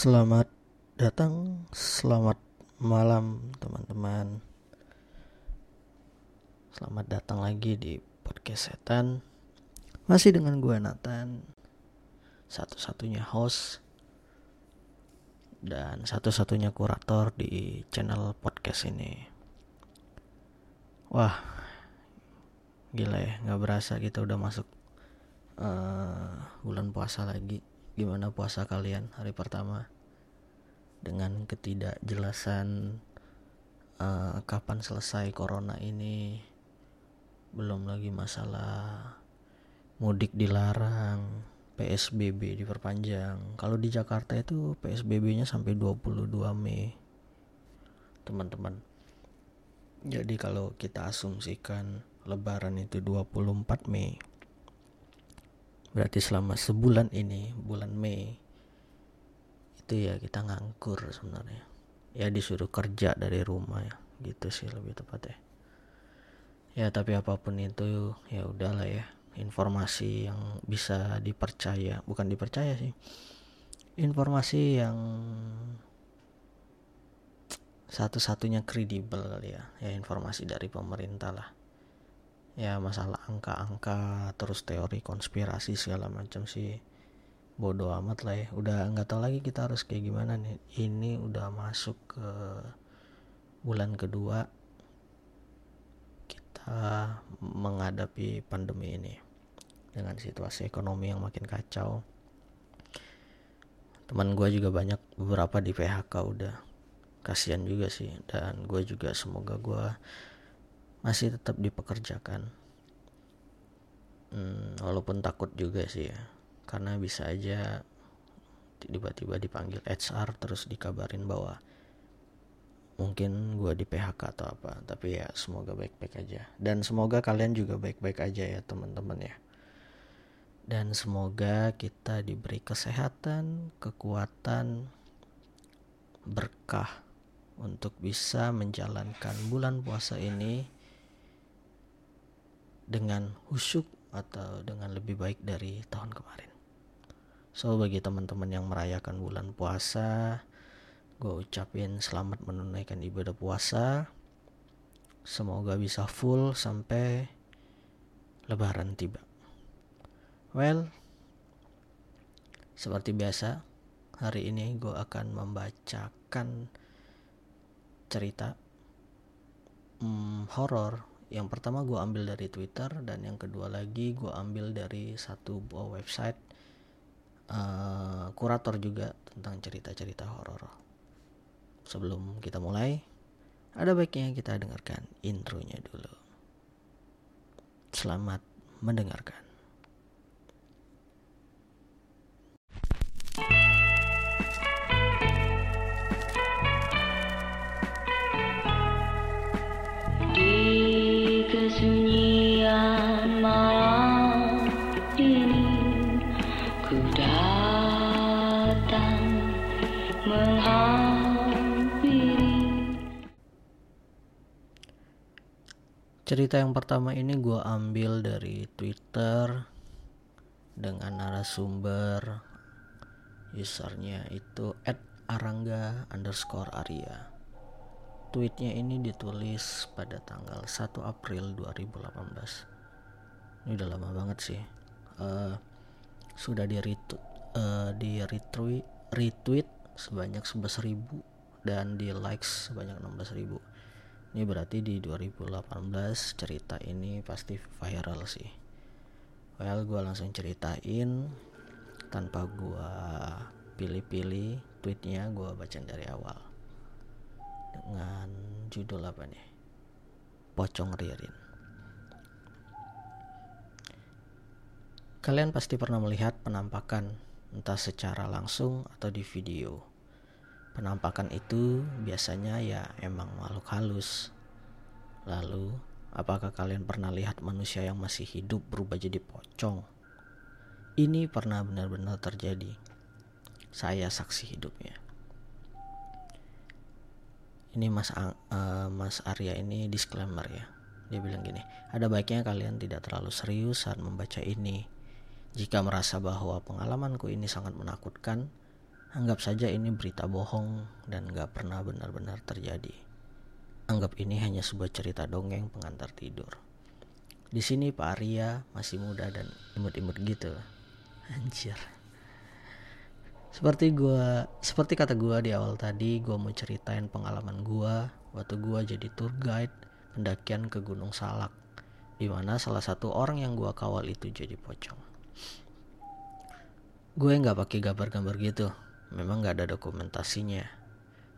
Selamat datang, selamat malam teman-teman. Selamat datang lagi di podcast setan. Masih dengan gue Nathan, satu-satunya host dan satu-satunya kurator di channel podcast ini. Wah, gila ya, nggak berasa kita udah masuk uh, bulan puasa lagi gimana puasa kalian hari pertama? Dengan ketidakjelasan uh, kapan selesai corona ini? Belum lagi masalah mudik dilarang PSBB diperpanjang. Kalau di Jakarta itu PSBB-nya sampai 22 Mei teman-teman. Jadi kalau kita asumsikan lebaran itu 24 Mei berarti selama sebulan ini bulan Mei itu ya kita ngangkur sebenarnya. Ya disuruh kerja dari rumah ya gitu sih lebih tepat ya ya tapi apa pun itu ya udahlah ya. Informasi yang bisa dipercaya bukan dipercaya sih. Informasi yang satu-satunya kredibel ya. Ya informasi dari pemerintah lah ya masalah angka-angka terus teori konspirasi segala macam sih bodoh amat lah ya. Udah nggak tahu lagi kita harus kayak gimana nih. Ini udah masuk ke bulan kedua kita menghadapi pandemi ini dengan situasi ekonomi yang makin kacau. Teman gue juga banyak beberapa di PHK udah. Kasihan juga sih dan gue juga semoga gue masih tetap dipekerjakan. Hmm, walaupun takut juga sih ya. Karena bisa aja tiba-tiba dipanggil HR terus dikabarin bahwa mungkin gue di PHK atau apa. Tapi ya semoga baik-baik aja. Dan semoga kalian juga baik-baik aja ya teman-teman ya. Dan semoga kita diberi kesehatan kekuatan berkah untuk bisa menjalankan bulan puasa ini dengan khusyuk atau dengan lebih baik dari tahun kemarin. So bagi teman-teman yang merayakan bulan puasa, gue ucapin selamat menunaikan ibadah puasa. Semoga bisa full sampai lebaran tiba. Well, seperti biasa, hari ini gue akan membacakan cerita hmm, horor yang pertama gue ambil dari Twitter dan yang kedua lagi gue ambil dari satu website uh, kurator juga tentang cerita-cerita horor. Sebelum kita mulai, ada baiknya kita dengarkan intronya dulu. Selamat mendengarkan. Cerita yang pertama ini gue ambil dari Twitter dengan narasumber usernya itu @arangga underscore Arya. Tweetnya ini ditulis pada tanggal 1 April 2018. Ini udah lama banget sih. Uh, sudah di retweet, uh, di retweet, retweet sebanyak 11.000 dan di likes sebanyak 16.000 ini berarti di 2018 cerita ini pasti viral sih. Well gue langsung ceritain tanpa gue pilih-pilih tweetnya gue baca dari awal. Dengan judul apa nih? Pocong ririn. Kalian pasti pernah melihat penampakan entah secara langsung atau di video Penampakan itu biasanya ya emang makhluk halus. Lalu, apakah kalian pernah lihat manusia yang masih hidup berubah jadi pocong? Ini pernah benar-benar terjadi. Saya saksi hidupnya. Ini Mas uh, Mas Arya ini disclaimer ya. Dia bilang gini, ada baiknya kalian tidak terlalu serius saat membaca ini. Jika merasa bahwa pengalamanku ini sangat menakutkan, Anggap saja ini berita bohong dan gak pernah benar-benar terjadi. Anggap ini hanya sebuah cerita dongeng pengantar tidur. Di sini Pak Arya masih muda dan imut-imut gitu. Anjir. Seperti gua, seperti kata gua di awal tadi, gua mau ceritain pengalaman gua waktu gua jadi tour guide pendakian ke Gunung Salak, di mana salah satu orang yang gua kawal itu jadi pocong. Gue nggak pakai gambar-gambar gitu, memang nggak ada dokumentasinya.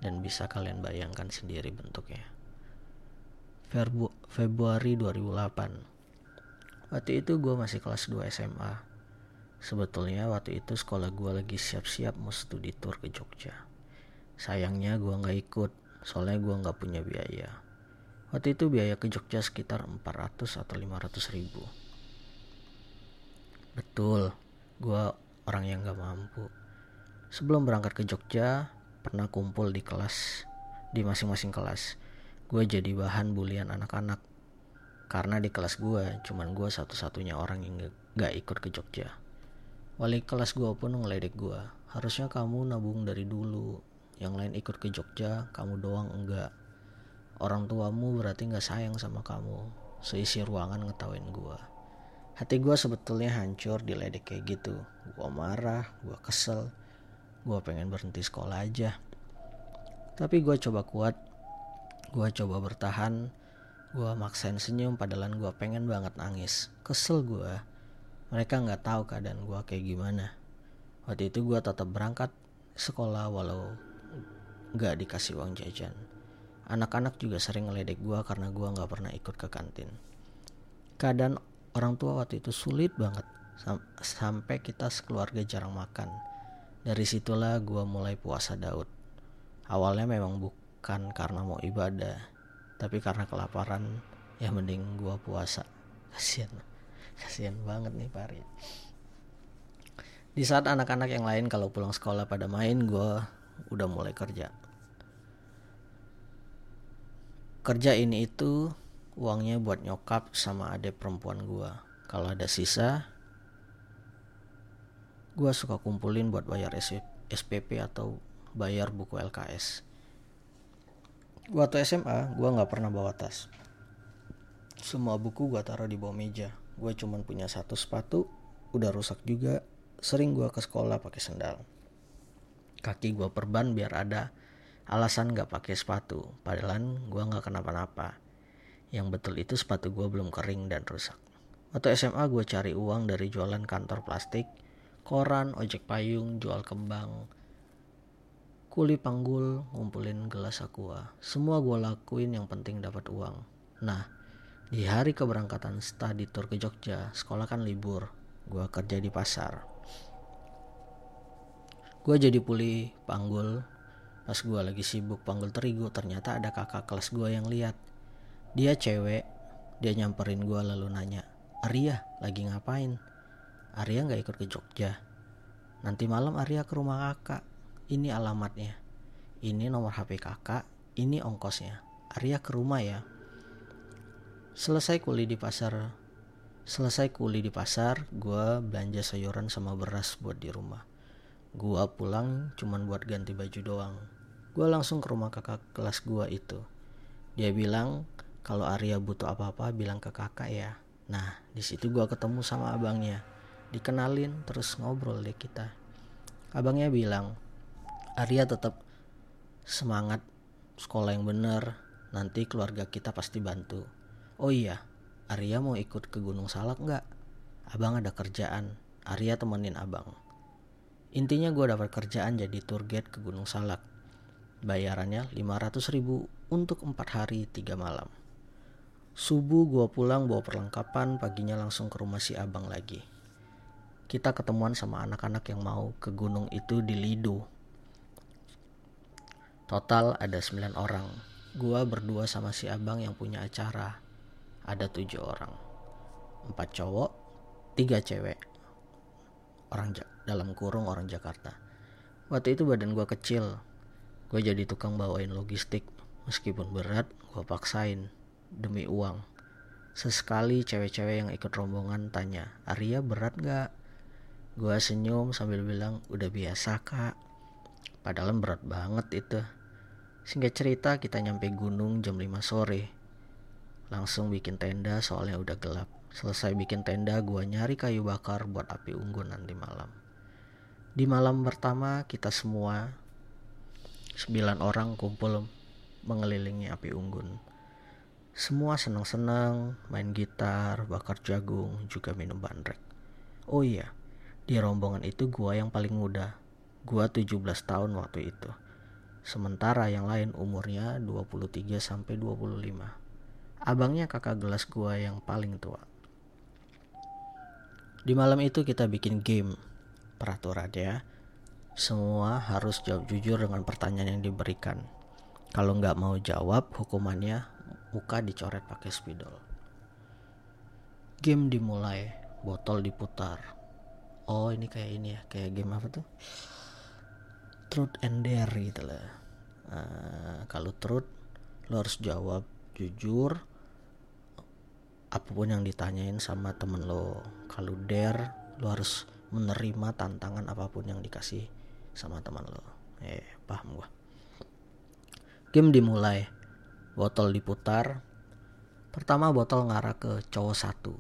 Dan bisa kalian bayangkan sendiri bentuknya. Februari 2008 Waktu itu gue masih kelas 2 SMA Sebetulnya waktu itu sekolah gue lagi siap-siap mau studi tour ke Jogja. Sayangnya gue gak ikut Soalnya gue gak punya biaya. Waktu itu biaya ke Jogja sekitar 400 atau 500 ribu. Betul Gue orang yang gak mampu Sebelum berangkat ke Jogja, pernah kumpul di kelas, di masing-masing kelas. Gue jadi bahan bulian anak-anak. Karena di kelas gue, cuman gue satu-satunya orang yang gak ikut ke Jogja. Wali kelas gue pun ngeledek gue. Harusnya kamu nabung dari dulu. Yang lain ikut ke Jogja, kamu doang enggak. Orang tuamu berarti gak sayang sama kamu. Seisi ruangan ngetawain gue. Hati gue sebetulnya hancur diledek kayak gitu. Gue marah, gue kesel gue pengen berhenti sekolah aja. Tapi gue coba kuat. Gue coba bertahan. Gue maksain senyum padahal gue pengen banget nangis. Kesel gue mereka nggak tahu keadaan gue kayak gimana. Waktu itu gue tetap berangkat sekolah walau nggak dikasih uang jajan. Anak-anak juga sering ngeledek gue karena gue nggak pernah ikut ke kantin. Keadaan orang tua waktu itu sulit banget. Sam sampai kita sekeluarga jarang makan dari situlah gue mulai puasa Daud. Awalnya memang bukan karena mau ibadah, tapi karena kelaparan, ya mending gue puasa. Kasian, kasian banget nih Pari. Di saat anak-anak yang lain kalau pulang sekolah pada main, gue udah mulai kerja. Kerja ini itu uangnya buat nyokap sama adik perempuan gue. Kalau ada sisa, gue suka kumpulin buat bayar SPP atau bayar buku LKS. Waktu SMA, gue nggak pernah bawa tas. Semua buku gue taruh di bawah meja. Gue cuma punya satu sepatu, udah rusak juga. Sering gue ke sekolah pakai sendal. Kaki gue perban biar ada alasan nggak pakai sepatu. Padahal gue nggak kenapa-napa. Yang betul itu sepatu gue belum kering dan rusak. Waktu SMA gue cari uang dari jualan kantor plastik koran, ojek payung, jual kembang, kuli panggul, ngumpulin gelas aqua. Semua gue lakuin yang penting dapat uang. Nah, di hari keberangkatan study tour ke Jogja, sekolah kan libur. Gue kerja di pasar. Gue jadi puli panggul. Pas gue lagi sibuk panggul terigu, ternyata ada kakak kelas gue yang lihat. Dia cewek, dia nyamperin gue lalu nanya, Arya lagi ngapain? Arya nggak ikut ke Jogja. Nanti malam Arya ke rumah kakak. Ini alamatnya. Ini nomor HP kakak. Ini ongkosnya. Arya ke rumah ya. Selesai kuli di pasar. Selesai kuli di pasar, gue belanja sayuran sama beras buat di rumah. Gue pulang cuman buat ganti baju doang. Gue langsung ke rumah kakak kelas gue itu. Dia bilang kalau Arya butuh apa-apa bilang ke kakak ya. Nah, di situ gue ketemu sama abangnya dikenalin terus ngobrol deh kita. Abangnya bilang Arya tetap semangat sekolah yang bener nanti keluarga kita pasti bantu. Oh iya Arya mau ikut ke Gunung Salak nggak? Abang ada kerjaan Arya temenin abang. Intinya gue dapat kerjaan jadi tour guide ke Gunung Salak. Bayarannya 500 ribu untuk 4 hari 3 malam. Subuh gue pulang bawa perlengkapan, paginya langsung ke rumah si abang lagi kita ketemuan sama anak-anak yang mau ke gunung itu di Lido. Total ada 9 orang. Gua berdua sama si abang yang punya acara. Ada tujuh orang. Empat cowok, tiga cewek. Orang dalam kurung orang Jakarta. Waktu itu badan gua kecil. Gue jadi tukang bawain logistik. Meskipun berat, gue paksain demi uang. Sesekali cewek-cewek yang ikut rombongan tanya, Arya berat gak? Gua senyum sambil bilang, udah biasa kak. padahal berat banget itu. Singkat cerita kita nyampe gunung jam 5 sore. Langsung bikin tenda soalnya udah gelap. Selesai bikin tenda gua nyari kayu bakar buat api unggun nanti malam. Di malam pertama kita semua sembilan orang kumpul mengelilingi api unggun. Semua senang-senang main gitar bakar jagung juga minum bandrek. Oh iya di rombongan itu gua yang paling muda Gua 17 tahun waktu itu. Sementara yang lain umurnya 23 sampai 25. Abangnya kakak gelas gua yang paling tua. Di malam itu kita bikin game peraturan ya. Semua harus jawab jujur dengan pertanyaan yang diberikan. Kalau nggak mau jawab, hukumannya muka dicoret pakai spidol. Game dimulai, botol diputar. Oh ini kayak ini ya, kayak game apa tuh? truth and dare gitu lah. Uh, kalau truth lo harus jawab jujur apa pun yang ditanyain sama temen lo. Kalau dare lo harus menerima tantangan apa pun yang dikasih sama teman lo. Eh paham gua? Game dimulai. Botol diputar. Pertama botol ngarah ke cowok satu.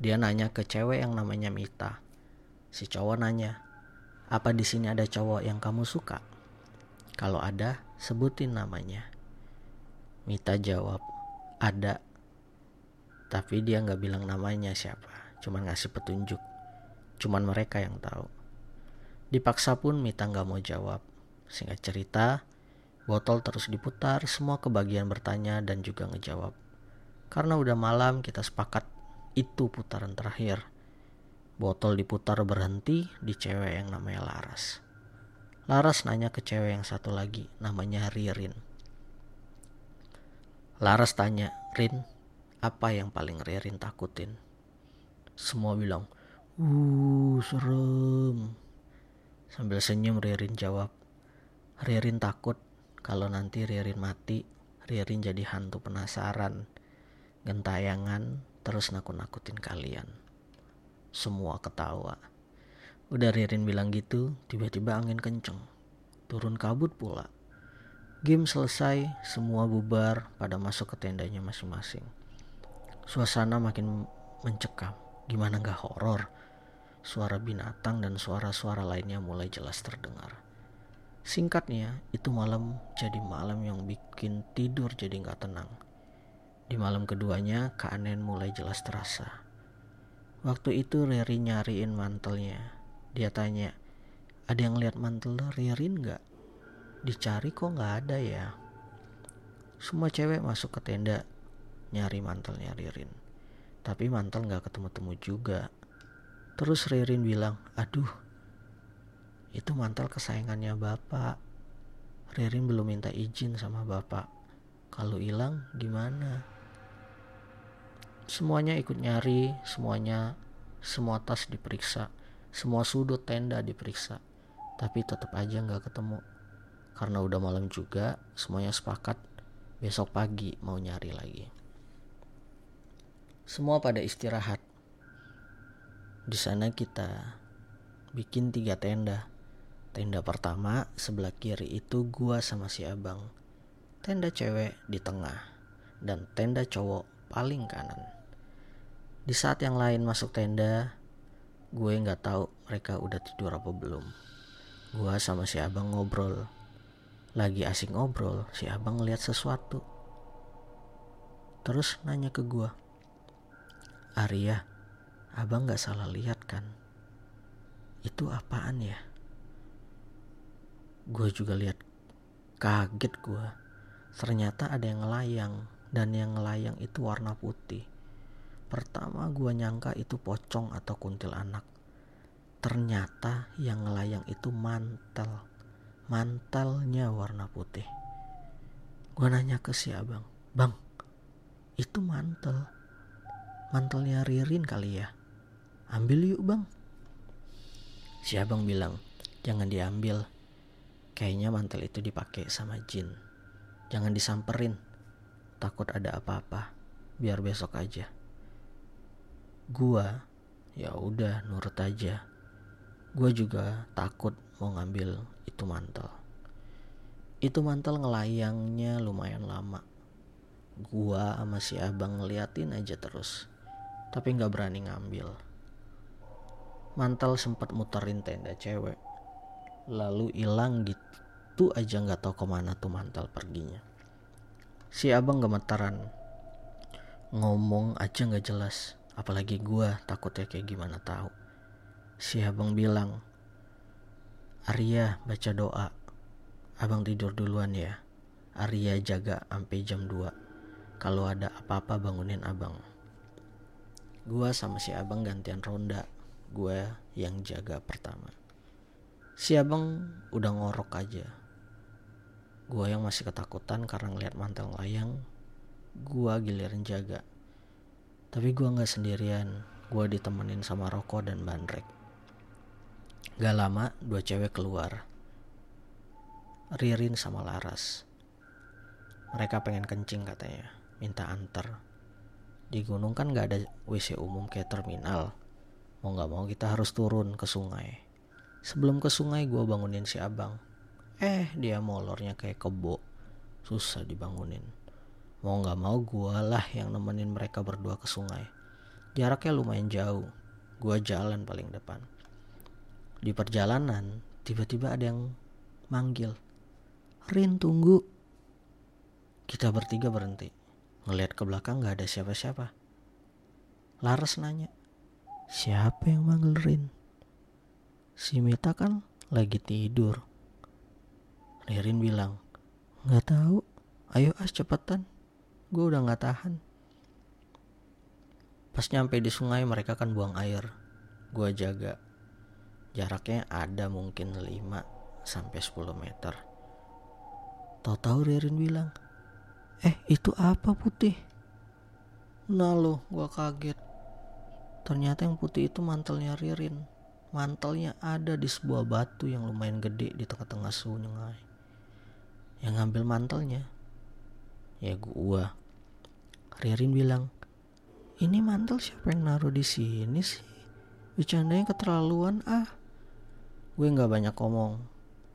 Dia nanya ke cewek yang namanya Mita si cowok nanya apa di sini ada cowok yang kamu suka? Kalau ada, sebutin namanya. Mita jawab, ada. Tapi dia nggak bilang namanya siapa, cuman ngasih petunjuk. Cuman mereka yang tahu. Dipaksa pun Mita nggak mau jawab. Singkat cerita, botol terus diputar, semua kebagian bertanya dan juga ngejawab. Karena udah malam, kita sepakat itu putaran terakhir. Botol diputar berhenti di cewek yang namanya Laras. Laras nanya ke cewek yang satu lagi, namanya Ririn. Laras tanya, Rin, apa yang paling Ririn takutin? Semua bilang, uh serem. Sambil senyum Ririn jawab, Ririn takut kalau nanti Ririn mati, Ririn jadi hantu penasaran, gentayangan, terus nakut-nakutin kalian. Semua ketawa. Udah Ririn bilang gitu, tiba-tiba angin kenceng. Turun kabut pula. Game selesai, semua bubar pada masuk ke tendanya masing-masing. Suasana makin mencekam. Gimana gak horor? Suara binatang dan suara-suara lainnya mulai jelas terdengar. Singkatnya, itu malam jadi malam yang bikin tidur jadi gak tenang. Di malam keduanya, keanehan mulai jelas terasa. Waktu itu Riri nyariin mantelnya. Dia tanya, ada yang lihat mantel Ririn nggak? Dicari kok nggak ada ya. Semua cewek masuk ke tenda nyari mantelnya Ririn. Tapi mantel nggak ketemu-temu juga. Terus Ririn bilang, aduh itu mantel kesayangannya bapak. Ririn belum minta izin sama bapak. Kalau hilang gimana? Semuanya ikut nyari, semuanya semua tas diperiksa, semua sudut tenda diperiksa. Tapi tetap aja nggak ketemu. Karena udah malam juga, semuanya sepakat besok pagi mau nyari lagi. Semua pada istirahat. Di sana kita bikin tiga tenda. Tenda pertama sebelah kiri itu gua sama si abang. Tenda cewek di tengah dan tenda cowok paling kanan. Di saat yang lain masuk tenda, gue nggak tahu mereka udah tidur apa belum. Gue sama si abang ngobrol. Lagi asik ngobrol, si abang lihat sesuatu. Terus nanya ke gue, Arya, abang nggak salah lihat kan? Itu apaan ya? Gue juga lihat kaget gue. Ternyata ada yang ngelayang dan yang ngelayang itu warna putih Pertama gue nyangka itu pocong atau kuntilanak. Ternyata yang ngelayang itu mantel. Mantelnya warna putih. Gue nanya ke si abang, bang, itu mantel. Mantelnya Ririn kali ya. Ambil yuk bang. Si abang bilang, jangan diambil. Kayaknya mantel itu dipakai sama jin. Jangan disamperin. Takut ada apa-apa. Biar besok aja gua ya udah nurut aja. Gua juga takut mau ngambil itu mantel. Itu mantel ngelayangnya lumayan lama. Gua sama si abang ngeliatin aja terus tapi nggak berani ngambil. Mantel sempat muterin tenda cewek lalu hilang gitu aja nggak tahu ke mana tuh mantel perginya. Si abang gemetaran ngomong aja nggak jelas apalagi gua takutnya kayak gimana tahu. Si abang bilang Arya baca doa. Abang tidur duluan ya. Arya jaga sampai jam 2 kalau ada apa-apa bangunin abang. Gua sama si abang gantian ronda. Gue yang jaga pertama. Si abang udah ngorok aja. Gue yang masih ketakutan karena ngeliat mantel layang gue giliran jaga tapi gue nggak sendirian. Gue ditemenin sama rokok dan bandrek. Gak lama dua cewek keluar. Ririn sama Laras. Mereka pengen kencing katanya. Minta antar. Di gunung kan gak ada WC umum kayak terminal. Mau gak mau kita harus turun ke sungai. Sebelum ke sungai gue bangunin si abang. Eh dia molornya kayak kebo. Susah dibangunin mau gak mau gue lah yang nemenin mereka berdua ke sungai jaraknya lumayan jauh gue jalan paling depan di perjalanan tiba-tiba ada yang manggil Rin tunggu kita bertiga berhenti ngeliat ke belakang gak ada siapa-siapa Laras nanya Siapa yang manggil Rin? Si Mita kan lagi tidur. Ririn bilang, nggak tahu. Ayo as cepetan. Gue udah nggak tahan. Pas nyampe di sungai mereka kan buang air. Gue jaga. Jaraknya ada mungkin 5 sampai 10 meter. Tahu-tahu Ririn bilang, "Eh, itu apa putih?" Nah lo, gue kaget. Ternyata yang putih itu mantelnya Ririn. Mantelnya ada di sebuah batu yang lumayan gede di tengah-tengah sungai. Yang ngambil mantelnya, ya gua. Ririn bilang, ini mantel siapa yang naruh di sini sih? Bercandanya keterlaluan ah. Gue nggak banyak ngomong.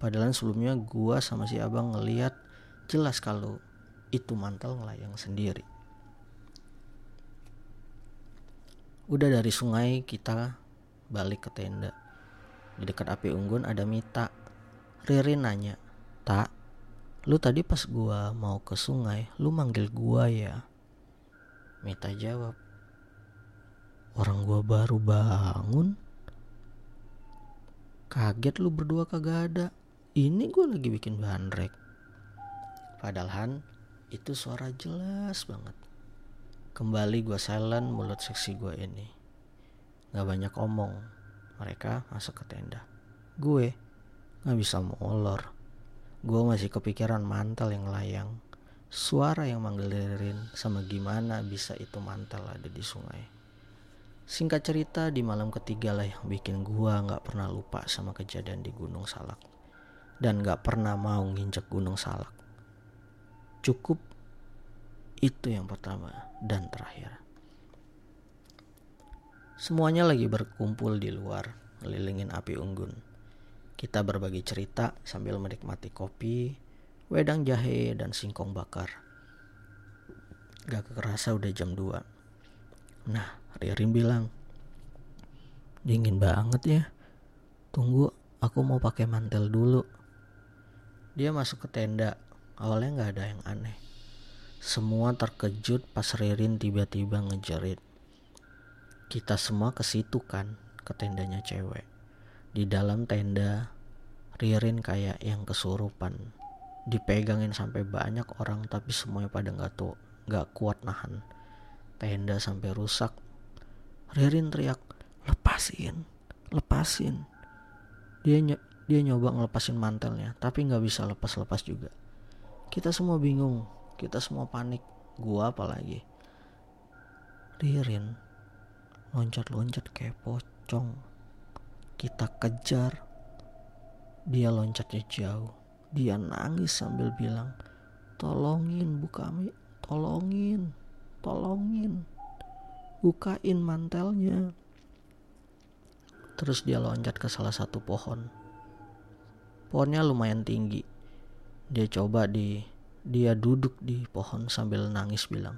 Padahal sebelumnya gua sama si abang ngeliat jelas kalau itu mantel ngelayang sendiri. Udah dari sungai kita balik ke tenda. Di dekat api unggun ada Mita. Ririn nanya, Tak, lu tadi pas gua mau ke sungai, lu manggil gua ya? Mita jawab, Orang gua baru bangun. Kaget lu berdua kagak ada. Ini gua lagi bikin bandrek. Padahal itu suara jelas banget. Kembali gue silent mulut seksi gue ini. Gak banyak omong. Mereka masuk ke tenda. Gue gak bisa molor. Gue masih kepikiran mantel yang layang. Suara yang manggil Ririn sama gimana bisa itu mantel ada di sungai. Singkat cerita di malam ketiga lah yang bikin gue gak pernah lupa sama kejadian di Gunung Salak. Dan gak pernah mau nginjek Gunung Salak. Cukup itu yang pertama dan terakhir. Semuanya lagi berkumpul di luar, ngelilingin api unggun. Kita berbagi cerita sambil menikmati kopi, wedang jahe, dan singkong bakar. Gak kerasa udah jam 2. Nah, Ririn bilang, dingin banget ya. Tunggu, aku mau pakai mantel dulu. Dia masuk ke tenda. Awalnya gak ada yang aneh. Semua terkejut pas Ririn tiba-tiba ngejerit. Kita semua ke situ kan, ke tendanya cewek. Di dalam tenda, Ririn kayak yang kesurupan. Dipegangin sampai banyak orang tapi semuanya pada nggak tuh, nggak kuat nahan. Tenda sampai rusak. Ririn teriak, lepasin, lepasin. Dia ny dia nyoba ngelepasin mantelnya, tapi nggak bisa lepas-lepas juga. Kita semua bingung, kita semua panik gua apalagi Ririn loncat-loncat kayak pocong kita kejar. Dia loncatnya jauh. Dia nangis sambil bilang tolongin bu kami tolongin tolongin. Bukain mantelnya. Terus dia loncat ke salah satu pohon. Pohonnya lumayan tinggi. Dia coba di dia duduk di pohon sambil nangis bilang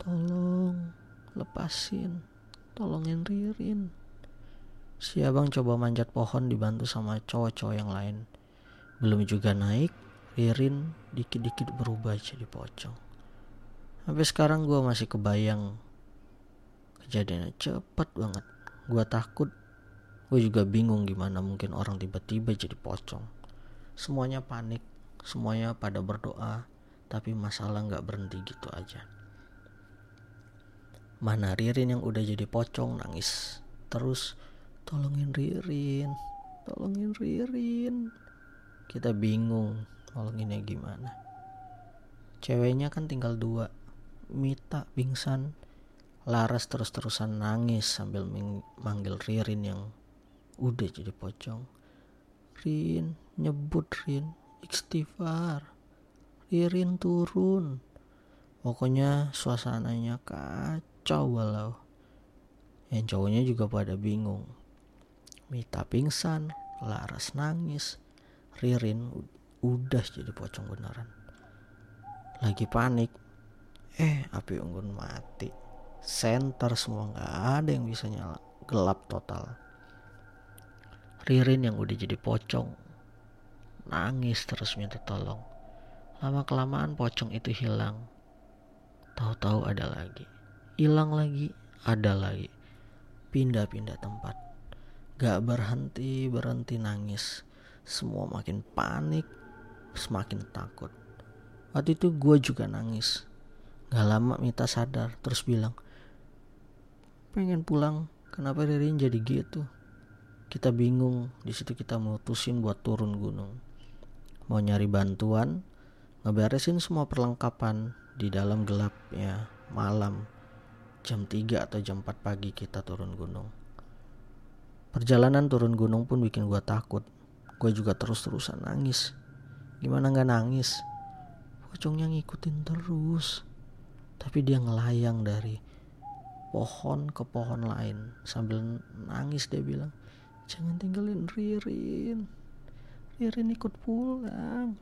tolong lepasin tolongin Ririn si abang coba manjat pohon dibantu sama cowok-cowok yang lain. Belum juga naik Ririn dikit-dikit berubah jadi pocong. Sampai sekarang gue masih kebayang. Kejadiannya cepet banget. Gue takut. Gue juga bingung gimana mungkin orang tiba-tiba jadi pocong. Semuanya panik. Semuanya pada berdoa tapi masalah nggak berhenti gitu aja. Mana Ririn yang udah jadi pocong nangis. Terus tolongin Ririn, tolongin Ririn. Kita bingung tolonginnya gimana. Ceweknya kan tinggal dua. Mita pingsan. Laras terus-terusan nangis sambil manggil Ririn yang udah jadi pocong. Rin, nyebut Rin, istighfar. Ririn turun. Pokoknya suasananya kacau walau. Yang cowoknya juga pada bingung. Mita pingsan, Laras nangis, Ririn udah jadi pocong beneran. Lagi panik, eh api unggun mati. Center semua nggak ada yang bisa nyala, gelap total. Ririn yang udah jadi pocong, nangis terus minta tolong. Lama kelamaan pocong itu hilang. Tahu-tahu ada lagi hilang lagi ada lagi pindah-pindah tempat gak berhenti berhenti nangis. Semua makin panik semakin takut. Waktu itu gue juga nangis. Gak lama Mita sadar terus bilang pengen pulang kenapa Ririn jadi gitu? Kita bingung di situ kita mutusin buat turun gunung. Mau nyari bantuan ngeberesin semua perlengkapan di dalam gelap ya malam. Jam 3 atau jam 4 pagi kita turun gunung. Perjalanan turun gunung pun bikin gue takut. Gue juga terus-terusan nangis. Gimana gak nangis? Pocongnya ngikutin terus. Tapi dia ngelayang dari pohon ke pohon lain. Sambil nangis dia bilang, jangan tinggalin Ririn. Ririn ikut pulang.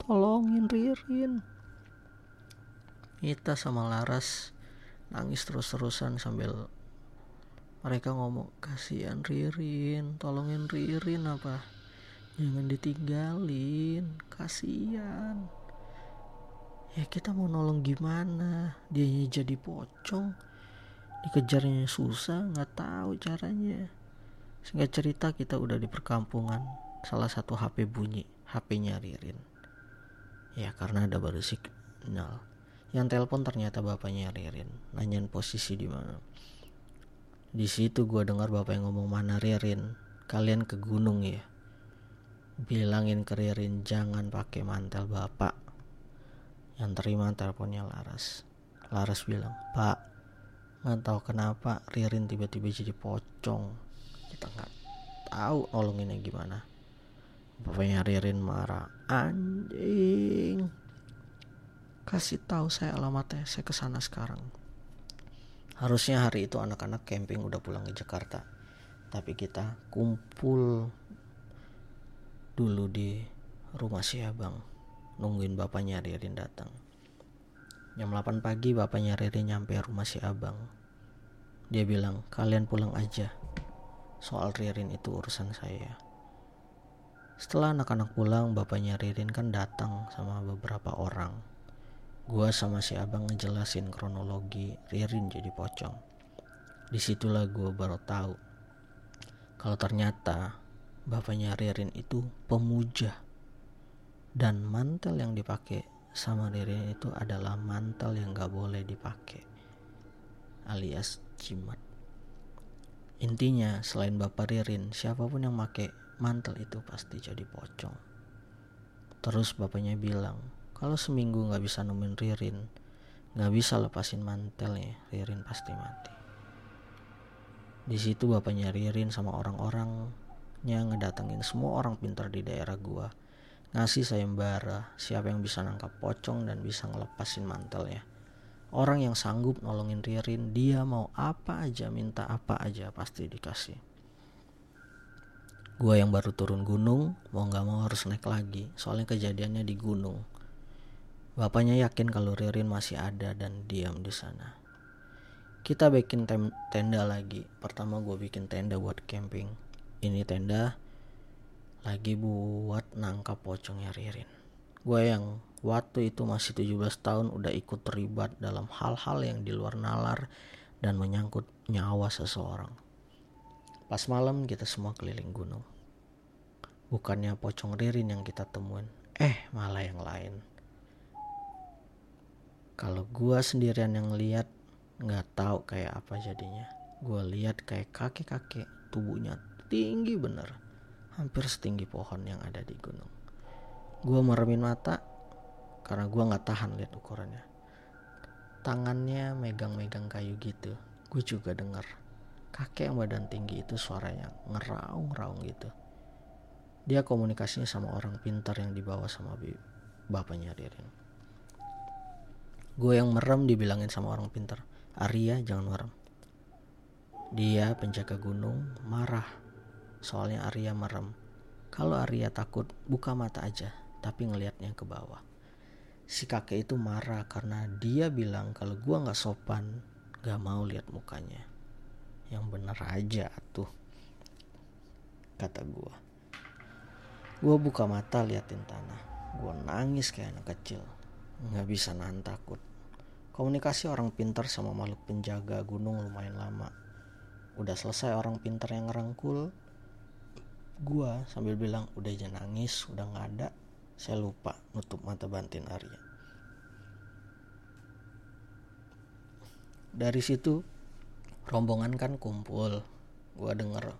Tolongin Ririn. Mita sama Laras nangis terus-terusan sambil mereka ngomong kasihan Ririn tolongin Ririn apa? Jangan ditinggalin kasihan. Ya kita mau nolong gimana? Dia jadi pocong dikejarnya susah nggak tahu caranya. Sehingga cerita kita udah di perkampungan salah satu HP bunyi HP-nya Ririn. Ya karena ada baru signal. Yang telepon ternyata bapaknya Ririn nanyain posisi di mana di situ gue dengar bapak yang ngomong mana Ririn? Kalian ke gunung ya? Bilangin ke Ririn jangan pakai mantel bapak. Yang terima teleponnya Laras. Laras bilang pak nggak tahu kenapa Ririn tiba-tiba jadi pocong. Kita nggak tahu nolonginnya gimana. Bapaknya Ririn marah anjing kasih tahu saya alamatnya saya ke sana sekarang harusnya hari itu anak-anak camping udah pulang ke Jakarta. Tapi kita kumpul dulu di rumah si abang. Nungguin bapaknya Ririn datang. Jam 8 pagi bapaknya Ririn nyampe rumah si abang. Dia bilang kalian pulang aja. Soal Ririn itu urusan saya. Setelah anak-anak pulang bapaknya Ririn kan datang sama beberapa orang Gua sama si abang ngejelasin kronologi Ririn jadi pocong. Di situlah gue baru tahu kalau ternyata bapaknya Ririn itu pemuja dan mantel yang dipakai sama Ririn itu adalah mantel yang gak boleh dipakai alias jimat. Intinya selain bapak Ririn siapa pun yang pakai mantel itu pasti jadi pocong. Terus bapaknya bilang kalau seminggu nggak bisa nemuin Ririn nggak bisa lepasin mantelnya Ririn pasti mati. Di situ bapaknya Ririn sama orang-orangnya ngedatengin semua orang pintar di daerah gua. Ngasih sayembara siapa yang bisa nangkap pocong dan bisa ngelepasin mantelnya. Orang yang sanggup nolongin Ririn dia mau apa aja minta apa aja pasti dikasih. Gue yang baru turun gunung, mau gak mau harus naik lagi, soalnya kejadiannya di gunung. Bapaknya yakin kalau Ririn masih ada dan diam di sana. Kita bikin tenda lagi. Pertama gue bikin tenda buat camping. Ini tenda lagi buat nangkap pocongnya Ririn. Gue yang waktu itu masih 17 tahun udah ikut terlibat dalam hal-hal yang di luar nalar dan menyangkut nyawa seseorang. Pas malam kita semua keliling gunung. Bukannya pocong Ririn yang kita temuin, eh malah yang lain kalau gue sendirian yang lihat nggak tahu kayak apa jadinya. Gue lihat kayak kakek kakek tubuhnya tinggi bener. Hampir setinggi pohon yang ada di gunung. Gue meremin mata karena gue nggak tahan lihat ukurannya. Tangannya megang-megang kayu gitu. Gue juga denger kakek yang badan tinggi itu suaranya ngeraung-raung gitu. Dia komunikasinya sama orang pintar yang dibawa sama bapaknya Ririn Gue yang merem dibilangin sama orang pintar. Arya jangan merem. Dia penjaga gunung marah. Soalnya Arya merem. Kalau Arya takut buka mata aja tapi ngelihatnya ke bawah. Si kakek itu marah karena dia bilang kalau gue nggak sopan gak mau lihat mukanya. Yang bener aja tuh kata gue. Gue buka mata liatin tanah. Gue nangis kayak anak kecil nggak bisa nahan takut. Komunikasi orang pintar sama makhluk penjaga gunung lumayan lama. Udah selesai orang pintar yang ngerangkul. Gua sambil bilang udah jangan nangis udah nggak ada. Saya lupa nutup mata bantin Arya. Dari situ rombongan kan kumpul. Gua denger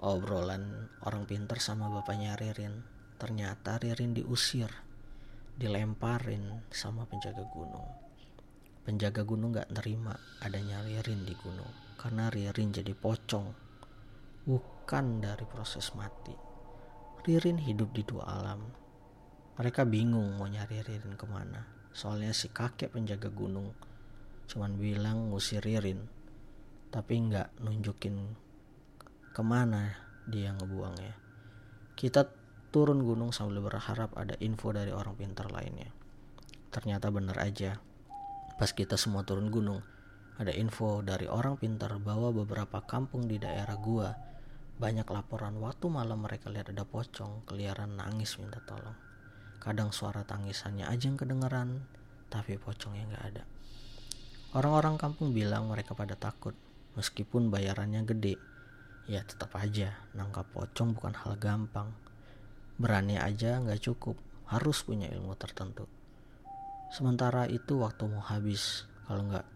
obrolan orang pintar sama bapaknya Ririn. Ternyata Ririn diusir dilemparin sama penjaga gunung. Penjaga gunung gak nerima adanya Ririn di gunung karena Ririn jadi pocong, bukan dari proses mati. Ririn hidup di dua alam. Mereka bingung mau nyari Ririn ke mana. Soalnya si kakek penjaga gunung cuman bilang ngusir Ririn, tapi nggak nunjukin ke mana dia ngebuangnya. Kita turun gunung sambil berharap ada info dari orang pintar lainnya. Ternyata benar aja. Pas kita semua turun gunung, ada info dari orang pintar bahwa beberapa kampung di daerah gua banyak laporan waktu malam mereka lihat ada pocong keliaran nangis minta tolong. Kadang suara tangisannya aja yang kedengeran, tapi pocongnya nggak ada. Orang-orang kampung bilang mereka pada takut, meskipun bayarannya gede. Ya tetap aja, nangkap pocong bukan hal gampang berani aja nggak cukup. Harus punya ilmu tertentu. Sementara itu waktu mau habis kalau nggak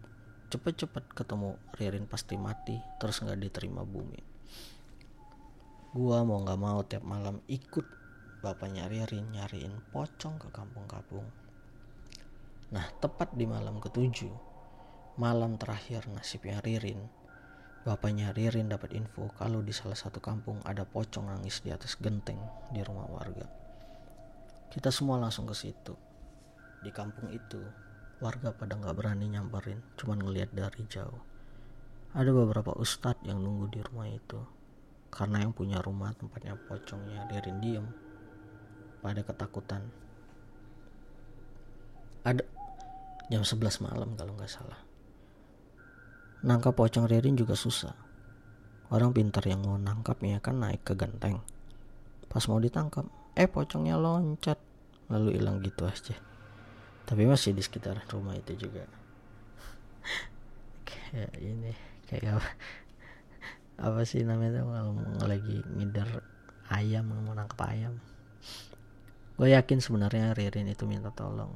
cepet-cepet ketemu Ririn pasti mati terus nggak diterima bumi. Gua mau nggak mau tiap malam ikut bapaknya Ririn nyariin pocong ke kampung-kampung. Nah tepat di malam ketujuh malam terakhir nasibnya Ririn Bapaknya Ririn dapat info kalau di salah satu kampung ada pocong nangis di atas genteng di rumah warga. Kita semua langsung ke situ. Di kampung itu, warga pada nggak berani nyamperin, cuman ngeliat dari jauh. Ada beberapa ustadz yang nunggu di rumah itu. Karena yang punya rumah tempatnya pocongnya Ririn diem. Pada ketakutan. Ada jam 11 malam kalau nggak salah Nangkap pocong Ririn juga susah. Orang pintar yang mau nangkapnya kan naik ke genteng. Pas mau ditangkap, eh pocongnya loncat, lalu hilang gitu aja. Tapi masih di sekitar rumah itu juga. kayak ini, kayak apa? Apa sih namanya tuh kalau lagi ngider ayam, mau nangkap ayam. Gue yakin sebenarnya Ririn itu minta tolong,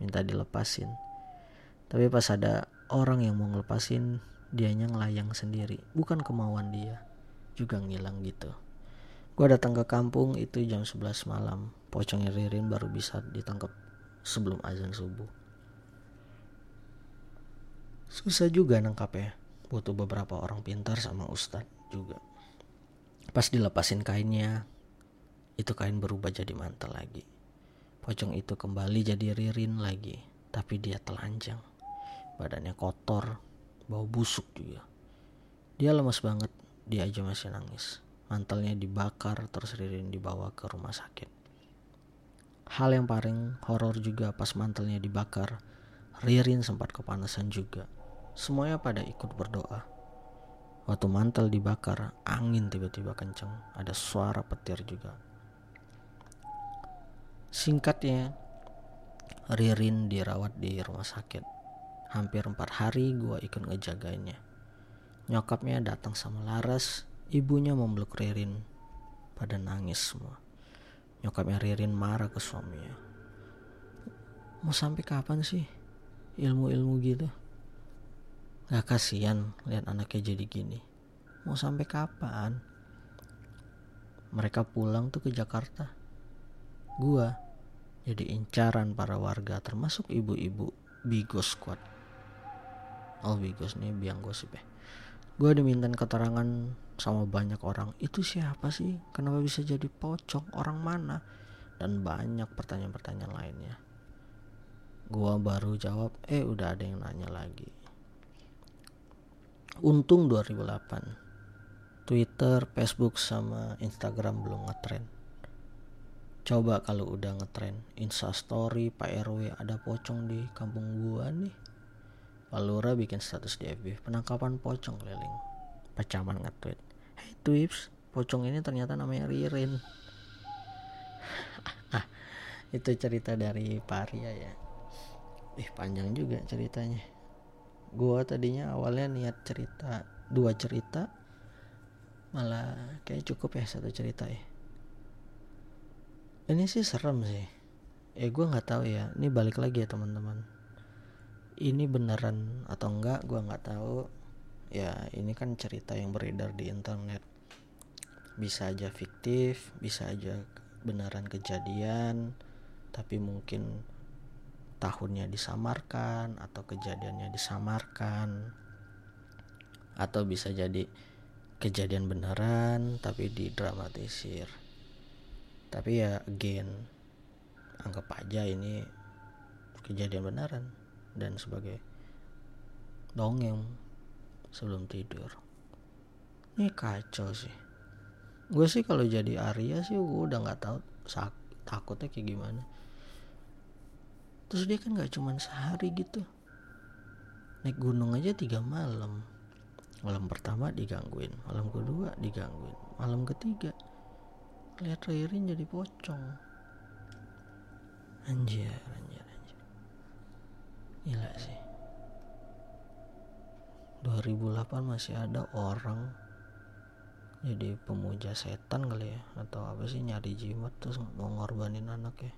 minta dilepasin. Tapi pas ada orang yang mau ngelepasin dianya ngelayang sendiri. Bukan kemauan dia juga ngilang gitu. Gue datang ke kampung itu jam 11 malam. Pocongnya Ririn baru bisa ditangkap sebelum azan subuh. Susah juga nangkapnya. Butuh beberapa orang pintar sama ustadz juga. Pas dilepasin kainnya itu kain berubah jadi mantel lagi. Pocong itu kembali jadi Ririn lagi tapi dia telanjang badannya kotor bau busuk juga. Dia lemas banget dia aja masih nangis. Mantelnya dibakar terus Ririn dibawa ke rumah sakit. Hal yang paling horor juga pas mantelnya dibakar Ririn sempat kepanasan juga. Semuanya pada ikut berdoa. Waktu mantel dibakar angin tiba-tiba kenceng. Ada suara petir juga. Singkatnya Ririn dirawat di rumah sakit hampir empat hari gua ikut ngejagainnya Nyokapnya datang sama Laras, ibunya memeluk Ririn. Pada nangis semua. Nyokapnya Ririn marah ke suaminya. Mau sampai kapan sih ilmu-ilmu gitu? Gak kasihan lihat anaknya jadi gini. Mau sampai kapan? Mereka pulang tuh ke Jakarta. Gua jadi incaran para warga termasuk ibu-ibu Bigos Squad. Oh Bigos nih biang gosip ya. Gue diminta keterangan sama banyak orang. Itu siapa sih? Kenapa bisa jadi pocong? Orang mana? Dan banyak pertanyaan-pertanyaan lainnya. Gue baru jawab eh udah ada yang nanya lagi. Untung 2008 Twitter, Facebook sama Instagram belum ngetrend. Coba kalau udah ngetrend Insta Story Pak RW ada pocong di kampung gua nih Palura bikin status di FB penangkapan pocong keliling. Pacaman nge-tweet. Hey Twips, pocong ini ternyata namanya Ririn. ah, itu cerita dari Paria ya. Ih panjang juga ceritanya. Gua tadinya awalnya niat cerita dua cerita, malah kayak cukup ya satu cerita ya. Ini sih serem sih. Eh gue nggak tahu ya. Ini balik lagi ya teman-teman ini beneran atau enggak gue nggak tahu. Ya ini kan cerita yang beredar di internet. Bisa aja fiktif bisa aja beneran kejadian tapi mungkin tahunnya disamarkan atau kejadiannya disamarkan. Atau bisa jadi kejadian beneran tapi didramatisir. Tapi ya again anggap aja ini kejadian beneran dan sebagai dongeng sebelum tidur. Ini kacau sih. Gue sih kalau jadi Arya sih gue udah nggak tahu takutnya kayak gimana. Terus dia kan nggak cuma sehari gitu. Naik gunung aja tiga malam. Malam pertama digangguin malam kedua digangguin malam ketiga lihat Ririn jadi pocong. Anjir anjir Gila sih. 2008 masih ada orang jadi pemuja setan kali ya atau apa sih nyari jimat terus mau ngorbanin anaknya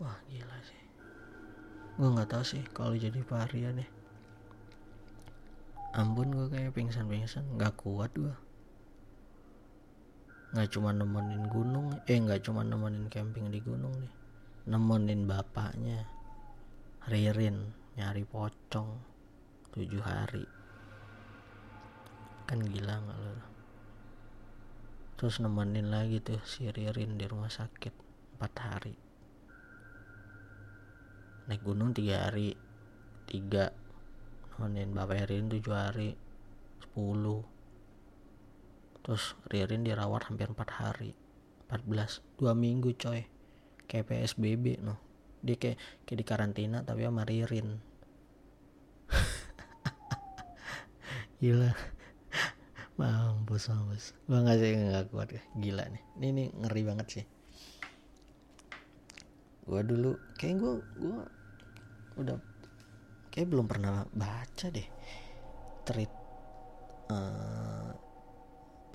wah gila sih. Gue nggak tahu sih kalau jadi paria nih ampun gue kayak pingsan-pingsan nggak kuat gue nggak cuma nemenin gunung eh nggak cuma nemenin camping di gunung nih nemenin bapaknya Ririn nyari pocong tujuh hari. Kan gila nggak lo terus nemenin lagi tuh si Ririn di rumah sakit empat hari. Naik gunung tiga hari tiga. Nemenin bapak Ririn tujuh hari sepuluh. Terus Ririn dirawat hampir empat hari empat belas dua minggu coy. Kayak PSBB noh dia kayak kayak di karantina tapi sama Ririn. Gila. Mampus mampus. Gua nggak sih nggak kuat. Gila nih. Ini, ini ngeri banget sih. Gua dulu kayak gua gua udah kayak belum pernah baca deh treat uh,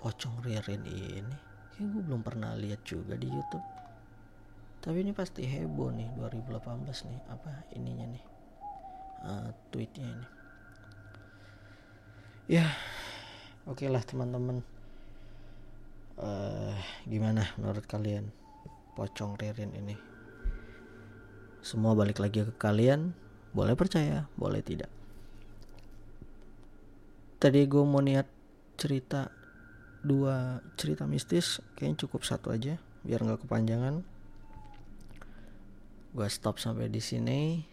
pocong Ririn ini. Kayak gue belum pernah lihat juga di YouTube tapi ini pasti heboh nih 2018 nih apa ininya nih uh, tweetnya ini. Ya oke okay lah teman-teman. Uh, gimana menurut kalian? Pocong Ririn ini. Semua balik lagi ke kalian boleh percaya boleh tidak. Tadi gue mau niat cerita dua cerita mistis kayaknya cukup satu aja biar nggak kepanjangan gue stop sampai di sini.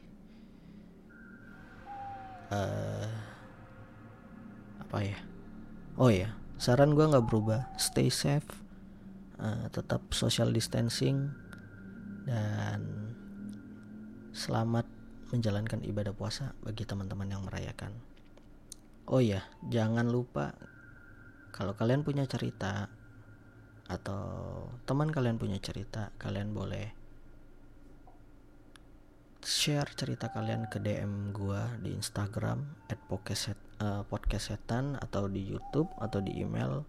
Uh, apa ya? Oh ya saran gue nggak berubah. Stay safe uh, tetap social distancing dan selamat menjalankan ibadah puasa bagi teman-teman yang merayakan. Oh ya jangan lupa kalau kalian punya cerita atau teman kalian punya cerita kalian boleh share cerita kalian ke DM gua di Instagram podcast, uh, podcast setan atau di YouTube atau di email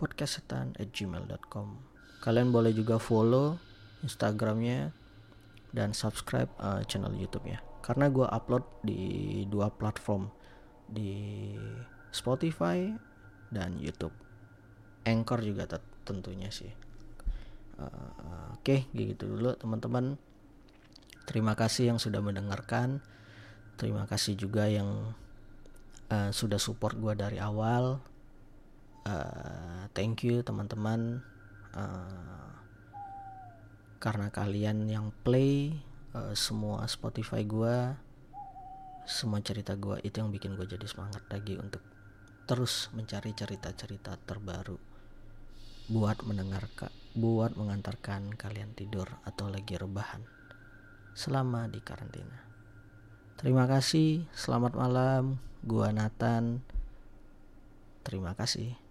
podcastsetan at gmail.com kalian boleh juga follow Instagramnya dan subscribe uh, channel YouTube-nya. Karena gua upload di dua platform di Spotify dan YouTube. Anchor juga tentunya sih. Uh, oke okay, gitu dulu teman-teman terima kasih yang sudah mendengarkan. Terima kasih juga yang uh, sudah support gue dari awal. Uh, thank you teman-teman. Uh, karena kalian yang play uh, semua Spotify gue semua cerita gue itu yang bikin gue jadi semangat lagi untuk terus mencari cerita-cerita terbaru. Buat mendengarkan buat mengantarkan kalian tidur atau lagi rebahan selama di karantina. Terima kasih, selamat malam. Gua Nathan. Terima kasih.